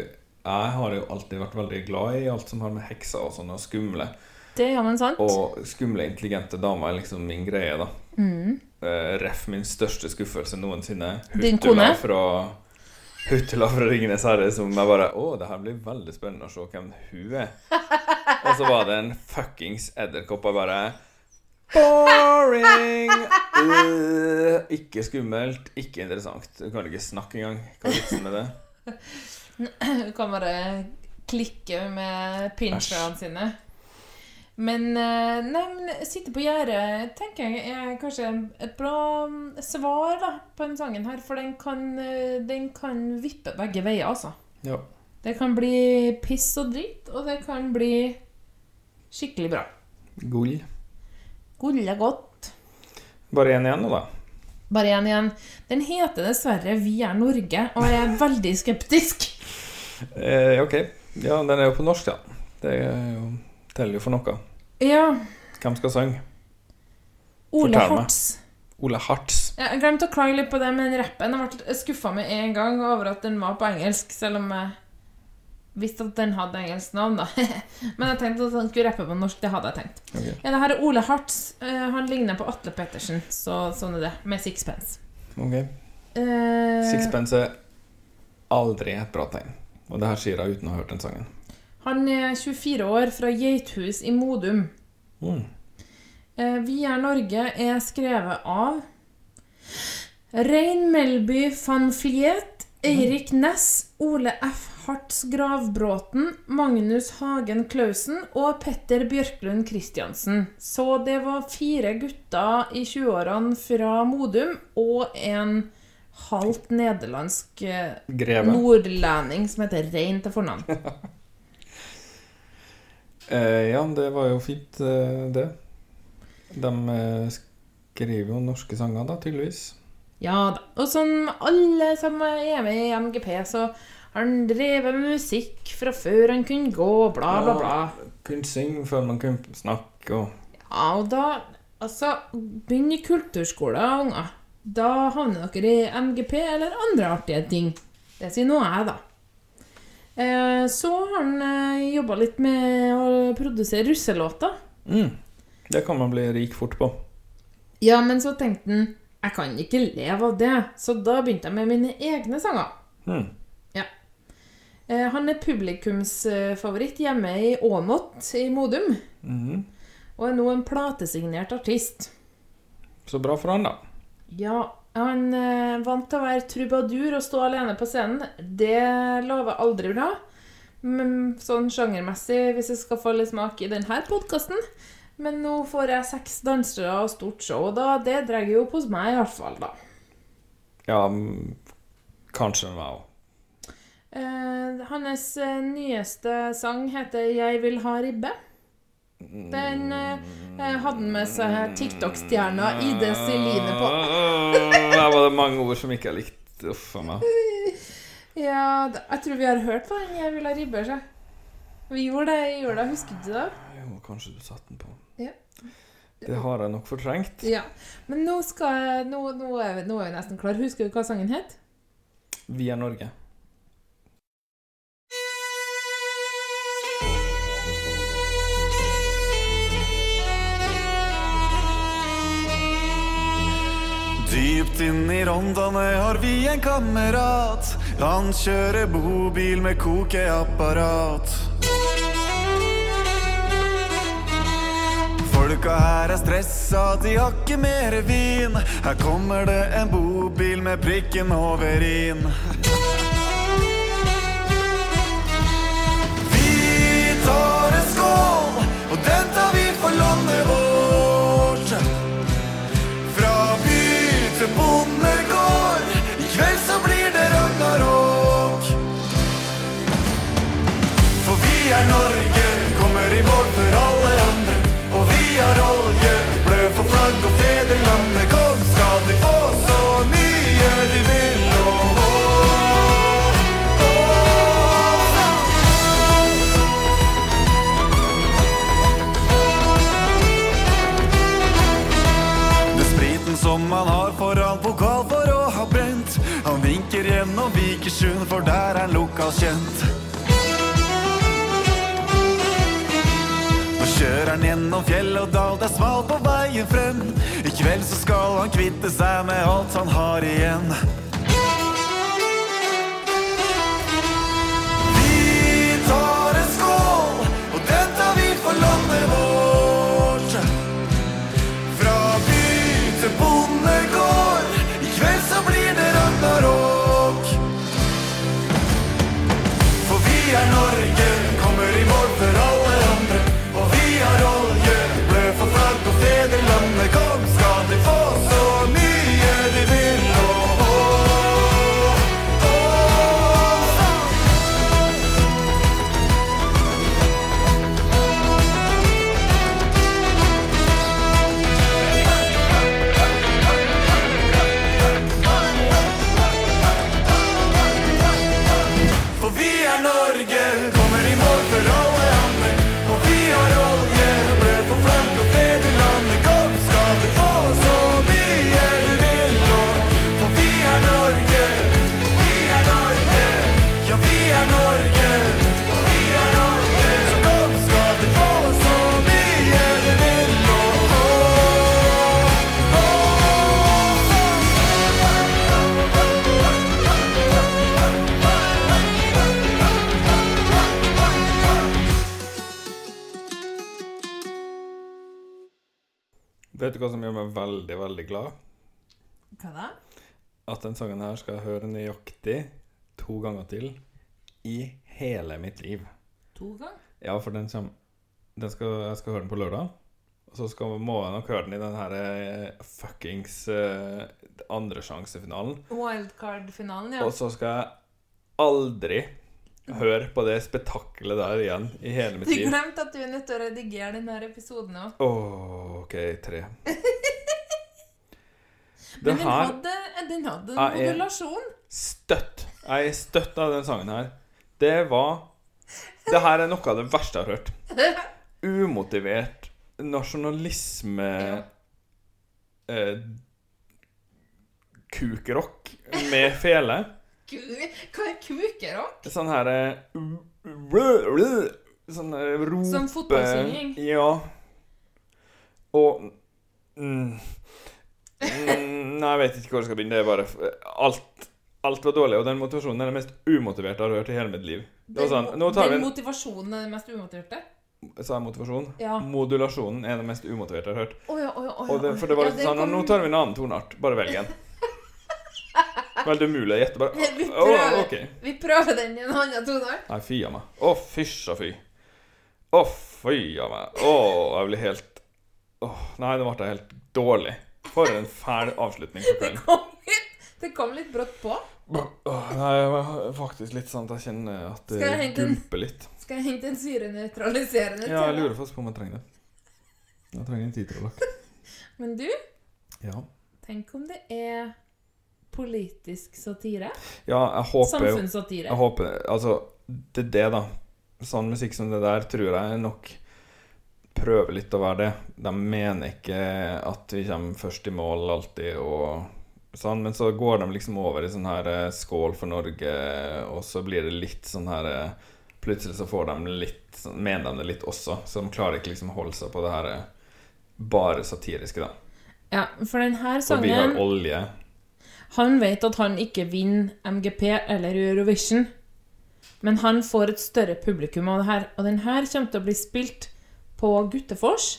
Jeg har jo alltid vært veldig glad i alt som har med hekser og sånn, og skumle. Det er jammen sant. Og skumle, intelligente damer er liksom min greie, da. Mm. Eh, Ref min største skuffelse noensinne. Din kone? Fra, Huttula fra Ringenes herre, som jeg bare Å, det her blir veldig spennende å se hvem hun er. [laughs] Og så var det en fuckings edderkopp. Jeg bare Boring! Uh, ikke skummelt, ikke interessant. Du kan ikke snakke engang. Hva er vitsen med det? Du kan bare klikke med pincherne sine. Men, eh, nei, men sitte på gjerdet tenker jeg er kanskje et bra mm, svar da, på den sangen her. For den kan, eh, den kan vippe begge veier, altså. Ja. Det kan bli piss og dritt, og det kan bli skikkelig bra. Gull. Gull gått. Bare én igjen nå, da. Bare én igjen. Den heter dessverre Vi er Norge, og jeg er veldig skeptisk. Eh, ok. Ja, den er jo på norsk, ja. Det er jo, teller jo for noe. Ja. Hvem skal synge? Ole. Hartz. Ole Hartz. Ja, Jeg glemte å klage litt på det med den rappen. Jeg ble skuffa med en gang over at den var på engelsk, selv om jeg visste at den hadde engelsk navn, da. [laughs] Men jeg tenkte at han skulle rappe på norsk. Det hadde jeg tenkt. Okay. Ja, det her er Ole Hartz. Eh, han ligner på Atle Pettersen, så sånn er det. Med sixpence. Ok. Uh, Sixpence er aldri et bra tegn. Og det her sier jeg uten å ha hørt den sangen. Han er 24 år, fra Geithus i Modum. Mm. Uh, Vi er Norge er skrevet av Rein Melby van Fliet, Eirik Næss, Ole F. Harts Gravbråten, Magnus Hagen Klausen og Petter Bjørklund Christiansen. Så det var fire gutter i 20-årene fra Modum og en halvt nederlandsk eh, Greve. nordlending som heter Rein til fornavn. [laughs] Eh, ja, det var jo fint, eh, det. De eh, skriver jo norske sanger, da, tydeligvis. Ja da. Og som alle som er med i MGP, så har han drevet med musikk fra før han kunne gå, bla, bla, bla. Ja, kunne synge før man kunne snakke og Ja, og da Altså, begynn i kulturskole, unger. Da havner dere i MGP eller andre artige ting. Det sier nå jeg, da. Eh, så har han eh, jobba litt med å produsere russelåter. mm. Det kan man bli rik fort på. Ja, men så tenkte han jeg kan ikke leve av det, så da begynte jeg med mine egne sanger. Hmm. Ja. Eh, han er publikumsfavoritt hjemme i Åmot i Modum, Mhm. og er nå en platesignert artist. Så bra for han, da. Ja, han eh, vant til å være trubadur og stå alene på scenen. Det lover aldri bra. Men sånn sjangermessig, hvis jeg skal få litt smak i denne podkasten. Men nå får jeg seks dansere og stort show, da, det drar jo hos meg i hvert fall, da. Ja, mm, kanskje meg òg. Eh, hans eh, nyeste sang heter 'Jeg vil ha ribbe'. Den eh, eh, hadde han med seg TikTok-stjerna Ide Celine på. [laughs] Der var det mange ord som ikke jeg likte. Uff a meg. Ja, jeg tror vi har hørt på den 'Jeg vil ha ribbe'. Så. Vi gjorde det i jula, husker du det? Jo, kanskje du satte den på. Ja. Det har jeg nok fortrengt. ja. Men nå, skal jeg, nå, nå, er vi, nå er vi nesten klar. Husker du hva sangen het? Vi er Norge. Dypt inn i Rondane har vi en kamerat. Han kjører bobil med kokeapparat. Folka her er stressa, de har ikke mere vin. Her kommer det en bobil med prikken over i-en. Vi tar en skål, og den tar vi for landet vårt. Han har foran pokal for å ha brent. Han vinker gjennom Vikersund, for der er han lokalkjent. Nå kjører han gjennom fjell og dal, det er smalt på veien frem. I kveld så skal han kvitte seg med alt han har igjen. Vet du hva som gjør meg veldig, veldig glad? Hva da? At den sangen her skal jeg høre nøyaktig to ganger til i hele mitt liv. To ganger? Ja, for den kommer den skal, Jeg skal høre den på lørdag. Og så skal, må jeg nok høre den i den her eh, fuckings uh, andresjansefinalen. Wildcard-finalen, ja. Og så skal jeg aldri høre på det spetakkelet der igjen i hele mitt Du glemte at du er nødt til å redigere denne episoden òg. Åh, OK, tre. [laughs] Men den her hadde, den hadde en modulasjon. støtt. Jeg er støtt av den sangen her. Det var Det her er noe av det verste jeg har hørt. [laughs] Umotivert nasjonalisme eh, Kukrock med fele. Hva er kukerock? Sånn her eh, Sånn eh, rope Som fotballsynging? Ja. Og mm, [laughs] mm, Nei, jeg vet ikke hvor jeg skal begynne. Det er bare Alt Alt var dårlig, og den motivasjonen er det mest umotiverte jeg har hørt i hele mitt liv. Det var sånn, nå tar vi den en, motivasjonen er det mest umotiverte? Sa jeg motivasjon? Ja. Modulasjonen er det mest umotiverte jeg har hørt. Oh ja, oh ja, oh det, for det var litt sånn kom- Nå tar vi en annen toneart. Bare velg en. Veldig umulig å gjette. Bare Vi prøver, prøver, okay. vi prøver den i en annen tone. Nei, fy a meg. Å, fysj og fy. Å, fy a meg. Å, jeg blir helt oh, Nei, nå ble jeg helt dårlig. For en fæl avslutning på [laughs] kvelden. Kom litt, det kom litt brått på. Åh, nei, faktisk litt sånn at jeg kjenner at det gulper litt. Skal jeg hente en syrenøytraliserende Ja, jeg til? lurer faktisk på om jeg trenger det. Jeg trenger en titrolakk. [laughs] Men du, Ja. tenk om det er politisk satire? Ja, jeg håper jo Samfunnssatire. Jeg håper Altså, det er det, da. Sånn musikk som det der tror jeg nok prøver litt å være det. De mener ikke at vi kommer først i mål alltid og sånn, men så går de liksom over i sånn her eh, skål for Norge, og så blir det litt sånn her eh, Plutselig så får de litt sånn- Mener de det litt også, så de klarer ikke liksom å holde seg på det her eh, bare satiriske, da. Ja, for den her sangen Og vi har olje. Han vet at han ikke vinner MGP eller Eurovision, men han får et større publikum av det her. Og den her kommer til å bli spilt på Guttefors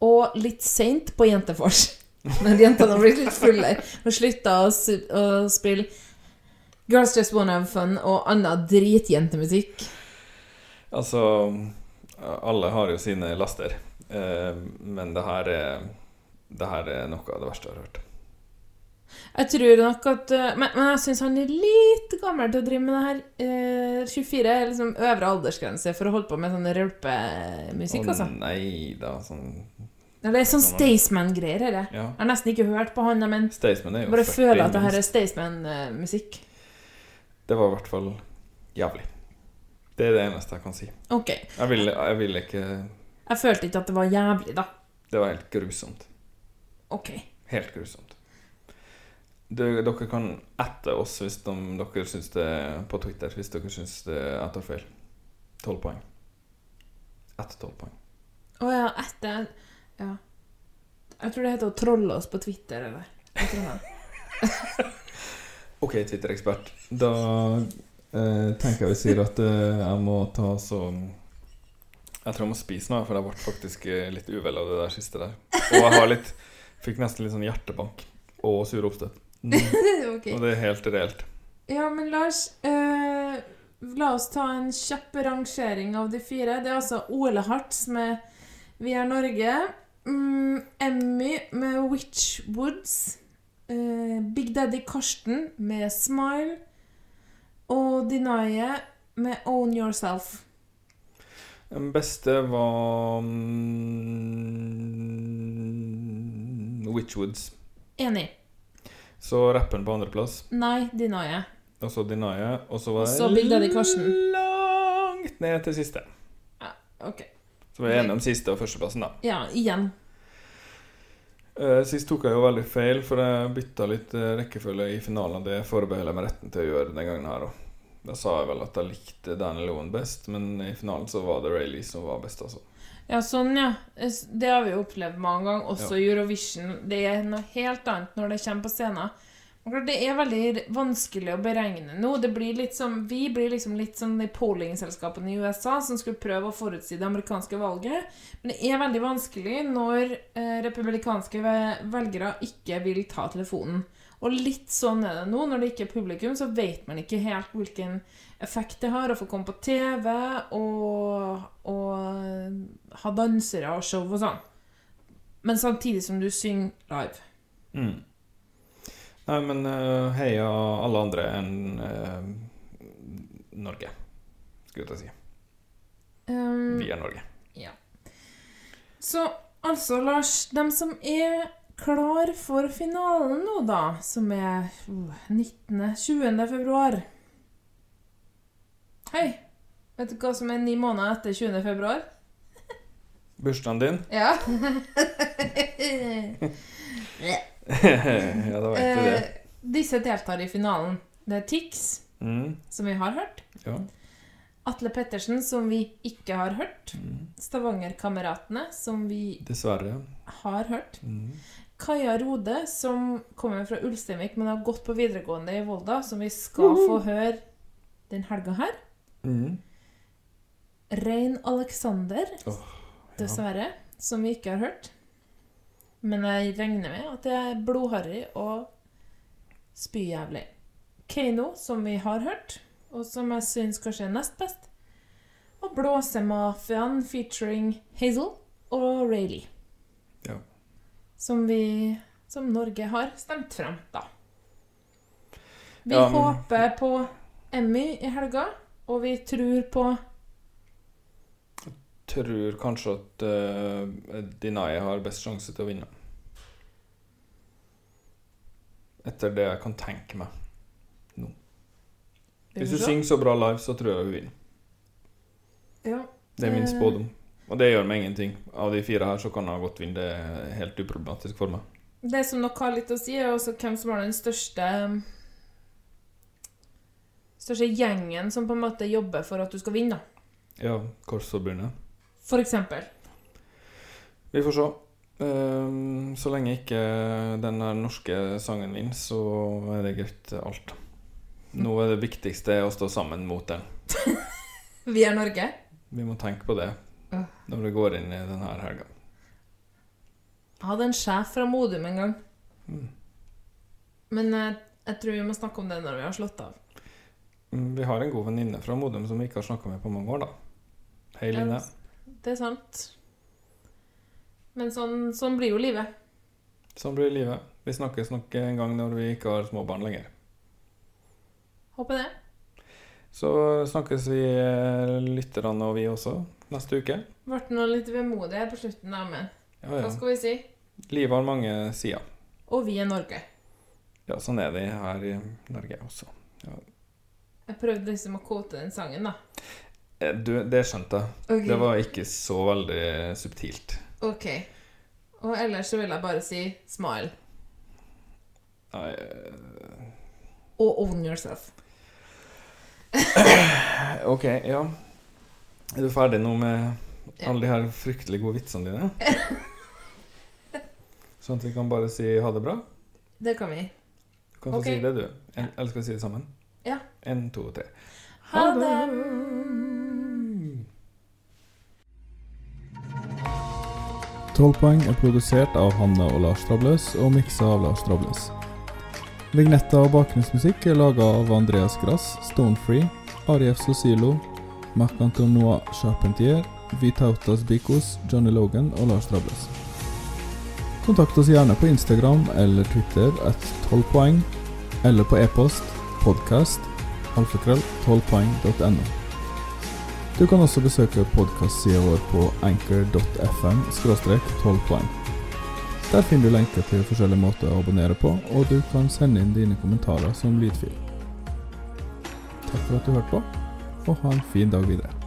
og litt seint på Jentefors. [laughs] Når jentene har blitt litt fulle og slutta å, å spille Girls Just Wanna Have Fun og annen dritjentemusikk. Altså Alle har jo sine laster. Eh, men det her er Det her er noe av det verste jeg har hørt. Jeg tror nok at eh, Men, men jeg syns han er litt gammel til å drive med det her. Eh, 24 er liksom øvre aldersgrense for å holde på med sånn rølpemusikk, Å altså. nei da, sånn Ja, Det er sånn Staysman-greier, er det. Ja. Jeg har nesten ikke hørt på han, men Staysman er jo bare føler at det her er. Staysman-musikk. Det var i hvert fall jævlig. Det er det eneste jeg kan si. Ok. Jeg ville, jeg vil ikke Jeg følte ikke at det var jævlig, da. Det var helt grusomt. Ok. Helt grusomt. Du, dere kan ette oss hvis de, dere syns det på Twitter hvis dere syns det jeg tar feil. Tolv poeng. Ett tolv poeng. Å ja, etter Ja. Jeg tror det heter å trolle oss på Twitter, eller Jeg tror det. [laughs] OK, Twitter-ekspert. Da eh, tenker jeg vi sier at eh, jeg må ta så Jeg tror jeg må spise noe, for jeg ble faktisk eh, litt uvel av det der siste der. Og jeg har litt Fikk nesten litt sånn hjertebank og sur oppstøt. Mm. [laughs] Ok. Og det er helt reelt. Ja, men Lars eh, La oss ta en kjapp rangering av de fire. Det er altså Ole Hartz med Vi er Norge. Mm, Emmy med Witchwoods. Eh, Big Daddy Karsten med Smile. Og Dinaye med Own Yourself. Den beste var mm, Witchwoods. Enig. Så rappen på andreplass. Nei, Dinaye. Og så Dinaye. Og så var Og så Big Daddy Karsten. langt ned til siste. Ja, Ok. Så vi er enige om siste og førsteplassen, da. Ja, igjen. Eh, Sist tok jeg jo veldig feil, for jeg bytta litt eh, rekkefølge i finalen. Det forbeholder jeg meg retten til å gjøre den gangen her òg. Da sa jeg vel at jeg likte Daniel Owen best, men i finalen så var det Rayleigh som var best, altså. Ja, sånn, ja. Det har vi jo opplevd mange ganger, også i Eurovision. Det er noe helt annet når det kommer på scenen. Det er veldig vanskelig å beregne nå. Det blir litt som, vi blir liksom litt som de pollingselskapene i USA som skulle prøve å forutsi det amerikanske valget. Men det er veldig vanskelig når eh, republikanske velgere ikke vil ta telefonen. Og litt sånn er det nå. Når det ikke er publikum, så vet man ikke helt hvilken effekt det har å få komme på TV og, og ha dansere og show og sånn. Men samtidig som du synger live. Mm. Nei, men uh, heia alle andre enn uh, Norge, skulle jeg si. Um, Vi er Norge. Ja. Så altså, Lars, dem som er klar for finalen nå, da, som er uh, 19. 20. februar Hei! Vet du hva som er ni måneder etter 20. februar? Bursdagen din? [laughs] Ja. [laughs] ja, da vet du det. Eh, disse deltar i finalen. Det er Tix, Mm. som vi har hørt. Ja. Atle Pettersen, som vi ikke har hørt. Mm. Stavangerkameratene, som vi Dessverre. har hørt. Mm. Kaja Rode, som kommer fra Ulsteinvik, men har gått på videregående i Volda, som vi skal få høre den helga her. Mm. Rein Alexander, ja. dessverre, som vi ikke har hørt. Men jeg regner med at det er blodharry og spyjævlig. Keiino, som vi har hørt, og som jeg syns kanskje er nest best. Og Blåsemafiaen featuring Hazel og Rayleigh. Som vi Som Norge har stemt frem, da. Vi Ja, men- håper på Emmy i helga, og vi tror på Tror kanskje at uh, Dinai har best sjanse til å vinne. Etter det jeg kan tenke meg nå. Hvis hun synger så bra live, så tror jeg hun vinner. Ja. Det er min Eh, spådom. Og det gjør meg ingenting. Av de fire her så kan han godt vinne. Det er helt uproblematisk for meg. Det som nok har litt å si, er også hvem som har den største Største gjengen som på en måte jobber for at du skal vinne. Ja, Korsforbundet. For eksempel. Vi får se. Ehm, så lenge ikke den norske sangen vinner, så er det greit alt. Nå er det viktigste å stå sammen mot den. [laughs] Vi er Norge. Vi må tenke på det. Når vi går inn i denne helga. Jeg hadde en sjef fra Modum en gang. Mm. Men jeg, jeg tror vi må snakke om det når vi har slått av. Mm, Vi har en god venninne fra Modum som vi ikke har snakka med på mange år, da. Hei, Line. Ja, Det er sant. Men sånn, sånn blir jo livet. Sånn blir livet. Vi snakkes nok en gang når vi ikke har små barn lenger. Håper det. Så snakkes vi eh, lytterne og vi også neste uke. Ble nå litt vemodig på slutten, da, men Ja, hva skal vi si? Livet har mange sider. Og vi er Norge. Ja, sånn er det her i Norge også. Ja. Jeg prøvde liksom å kvote den sangen, da. Eh, Du, det skjønte jeg. Okay. Det var ikke så veldig subtilt. Ok. Og ellers så vil jeg bare si smile. Nei uh... Og own yourself. [coughs] OK, ja. Er du ferdig nå med alle de her fryktelig gode vitsene dine? [laughs] Sånn at vi kan bare si ha det bra? Det kan vi. Du kan få okay. si det, du. En, eller skal vi si det sammen? Ja. En, to, tre. Ha det! Trollpoeng er produsert av Hanne og Lars Trabløs og miksa av Lars Trabløs. Vignetter og bakgrunnsmusikk er laga av Andreas Grass, Stonefree, Arief Sosilo, Marc-Antonois Charpentier, Vitautas Bikos, Johnny Logan og Lars Drables. Kontakt oss gjerne på Instagram eller Twitter at 12 poeng, eller på e-post podcast alfakrøll 12poeng.no. Du kan også besøke podkastsida vår på anchor.fm 12 poeng. Der finner du lenker til forskjellige måter å abonnere på, og du kan sende inn dine kommentarer som lydfil. Takk for at du hørte på, og ha en fin dag videre.